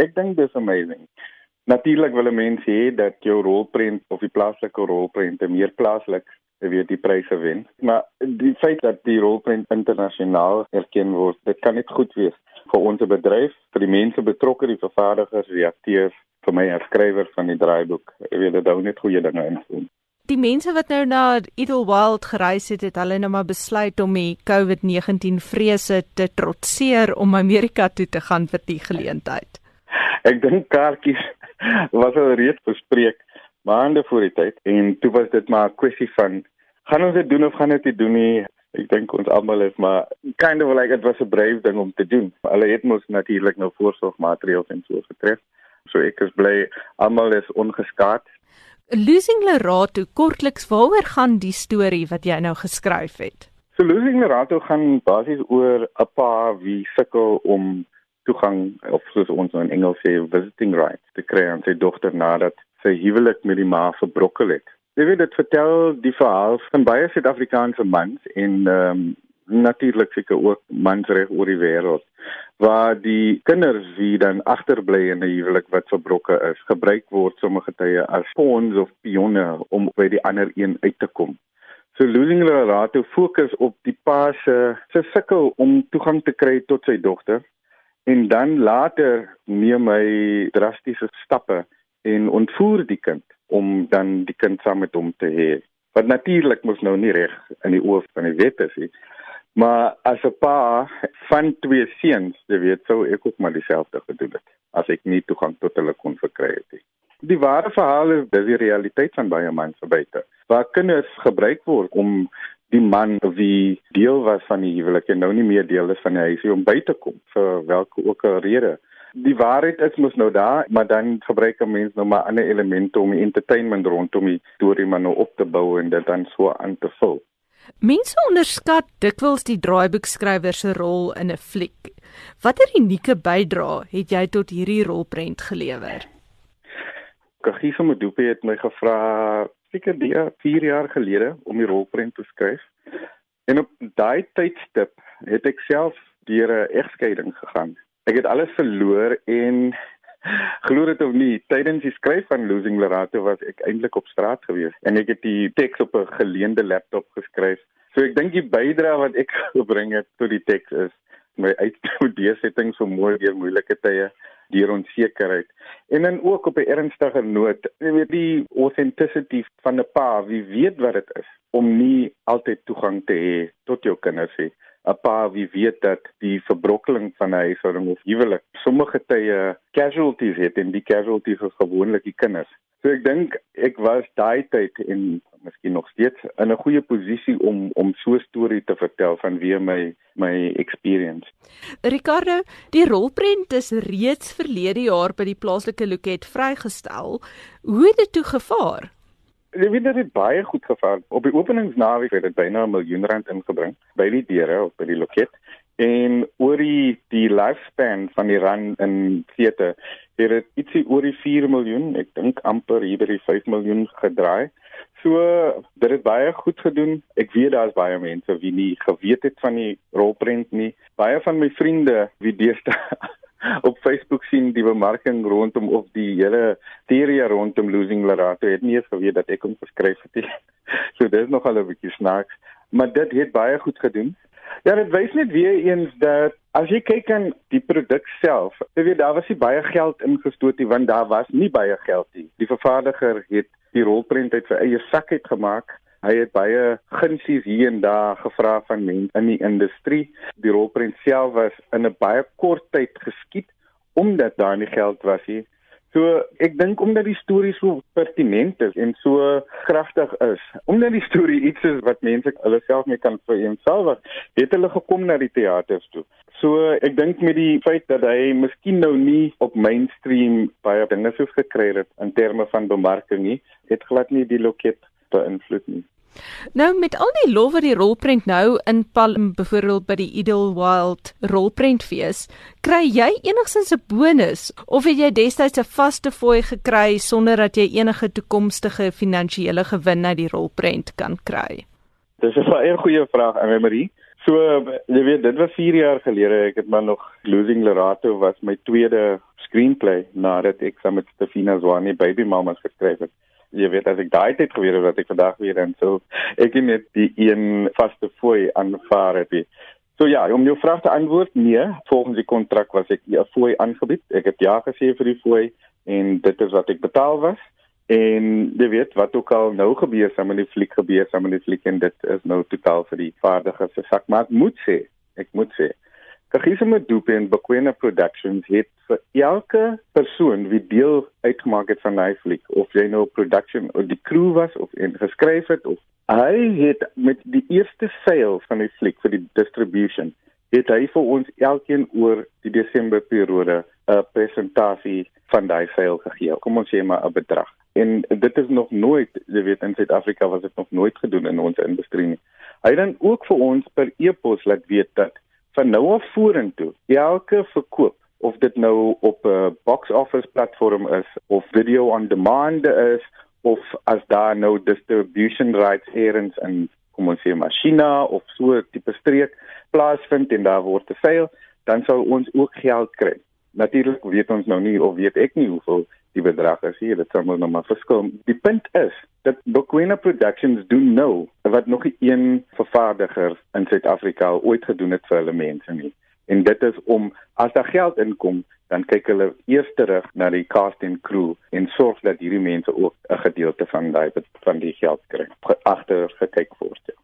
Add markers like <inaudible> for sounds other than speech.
Ek dink dis amazing. Natuurlik wil mense hê dat jou rolprent of die plaaslike rolprent meer plaaslik weet die pryse wen. Maar die feit dat die rolprent internasionaal erken word, dit kan net goed wees vir ons bedryf, vir die mense betrokke, die vervaardigers, die akteurs, vir my as skrywer van die draaiboek. Ek weet dit hou net goeie dinge in. Die mense wat nou na Idlewild gereis het, het hulle nou maar besluit om die COVID-19 vrese te trotseer om Amerika toe te gaan vir die geleentheid. <laughs> Ek dink kaartjies <laughs> was al reeds bespreek maande voor die tyd en toe was dit maar 'n kwessie van gaan ons dit doen of gaan dit nie doen nie. Ek dink ons almal is maar kind of like it was a brave ding om te doen. Hulle het mos natuurlik nou voorsorgmaatreëls en so getref. So ek is bly almal is ongeskaad Losing Lerato kortliks waaroor gaan die storie wat jy nou geskryf het? So Losing Lerato gaan basies oor 'n pa wie sukkel om toegang of soos ons nou in Engels sê visiting rights te kry aan sy dogter nadat sy huwelik met die ma verbrokkel het. Jy weet dit vertel die verhaal van baie Suid-Afrikaanse mans en ehm um, natuurlik seker ook mans reg oor die wêreld waar die kinders wie dan agterbly in 'n huwelik wat verbroke is, gebruik word sommige tye as pawns of pionne om by die ander een uit te kom. So losing Lerato fokus op die pa se se sukkel om toegang te kry tot sy dogter en dan later neem hy drastiese stappe en ontvoer die kind om dan die kind saam met hom te hê. Wat natuurlik mos nou nie reg in die oë van die wet is nie. Maar as 'n pa van twee seuns, jy weet, sou ek ook maar dieselfde gedoen het as ek nie toegang tot hulle kon verkry het nie. Die ware verhaal is dis die realiteit van baie mense buite. Waar kinders gebruik word om die man wie deel was van die huwelik en nou nie meer deel is van die huis om by te kom vir watter ook 'n rede. Die waarheid is mos nou daar, maar dan gebruik 'n mens nou maar ander elemente om die entertainment rondom die storie maar nou op te bou en dit dan so aan te vul. Mense onderskat dikwels die draaiboekskrywer se rol in 'n fliek. Watter unieke bydrae het jy tot hierdie rolprent gelewer? Kagiso Modupe het my gevra seker die 4 jaar gelede om die rolprent te skryf. En op daai tydstip het ek self deur 'n egskeiding gegaan. Ek het alles verloor en <laughs> Glo dit of nie, tydens die skryf van Losing Lerato was ek eintlik op straat gewees en ek het die teks op 'n geleende laptop geskryf. So ek dink die bydrae wat ek <laughs> gebring het tot die teks is my <laughs> uitstudeersettings vir mooi deur moeilike tye, deur onsekerheid en dan ook op 'n ernstige noot, jy weet die authenticity van 'n pa, wie weet wat dit is om nie altyd toegang te hê tot jou kinders nie. 'n pa wie weet dat die verbrokkeling van 'n huishouding of huwelik sommige tye casualties het en die casualties is gewoonlik die kinders. So ek dink ek was daai tyd en miskien nog steeds in 'n goeie posisie om om so 'n storie te vertel van wie my my experience. Ricardo, die rolprent is reeds verlede jaar by die plaaslike loket vrygestel. Hoe het dit toe gevaar? Weet dit het baie goed gevaar. Op die openingsnaweek het dit byna 'n miljoen rand ingebring by die deure of by die loket. En oor die die lifespan van die rand in theater het dit ietsie oor die 4 miljoen, ek dink amper hier by die 5 miljoen gedraai. So dit het baie goed gedoen. Ek weet daar's baie mense wie nie geweet het van die rolprent nie. Baie van my vriende wie deesdae <laughs> op Facebook sien die bemarking rondom of die hele teorie rondom losing Lerato het nie geweet dat ek hom geskryf het nie. <laughs> So dis nog al 'n bietjie snaaks, maar dit het baie goed gedoen. Ja, dit wys net weer eens dat as jy kyk aan die produk self, jy weet daar was nie baie geld ingestoot nie want daar was nie baie geld nie. Die vervaardiger het die rolprent uit sy eie sak uit gemaak Hy het baie gunsies hier en daar gevra van mense in die industrie. Die rolprent self was in 'n baie kort tyd geskied omdat daar nie geld was nie. So ek dink omdat die storie so pertinent is en so kragtig is, omdat die storie iets is wat mense hulle self mee kan vereenselwig, het hulle gekom na die teaters toe. So ek dink met die feit dat hy miskien nou nie op mainstream baie dinge soos gekry het in terme van bemarking nie, het glad nie die loket beïnvloed nie. Nou met al die lof wat die rolprent nou in Palm byvoorbeeld by die Idlewild rolprentfees, kry jy enigsins 'n bonus of het jy destyds 'n vaste fooi gekry sonder dat jy enige toekomstige finansiële gewin uit die rolprent kan kry? Dis 'n baie goeie vraag, Annelie. So jy weet, dit was 4 jaar gelede. Ek het maar nog Losing Lerato was my tweede screenplay nadat ek saam met Stefina Zwane Baby Mamas geskryf het. Jy weet as ek daai tyd geweet het dat ek vandag weer dan so ek net die een vaste fooi aanvaar het. So ja, om jou vraag te antwoord, nee, volgens die kontrak was ek 'n fooi aangebied. Ek het ja gesê vir die fooi en dit is wat ek betaal was. En jy weet wat ook al nou gebeur saam met die fliek gebeur saam met die fliek en dit is nou totaal vir die vaardiges se sak maar ek moet sê ek moet sê Kagiso Madupe en Bakwena Productions het vir elke persoon wie deel uitgemaak het van daai fliek of jy nou production of die crew was of en geskryf het of hy het met die eerste sale van die fliek vir die distribution het hy vir ons elkeen oor die Desember periode 'n presentasie van daai sale gegee. Kom ons sê maar 'n bedrag. En dit is nog nooit, jy weet in Suid-Afrika was dit nog nooit gedoen in ons industrie nie. Hy het dan ook vir ons per e-pos laat weet dat van nou af vorentoe elke verkoop of dit nou op 'n box office platform is of video on demand is of as daar nou distribution rights eers in kom ons sê Machina of so tipe streek plaasvind en daar word te sale, dan sou ons ook geld kry. Natuurlik weet ons nou nie of weet ek nie hoeveel die bedrag is hier, dit sal nog maar verskil. Die punt is dat Bokwena Productions doen nou wat nog een vervaardiger in Suid-Afrika ooit gedoen het vir hulle mense nie. En dit is om as daar geld inkom, dan kyk hulle eers terug na die cast en crew en sorg dat hierdie mense ook 'n gedeelte van daai van die geld kry agter gekyk word. Ja.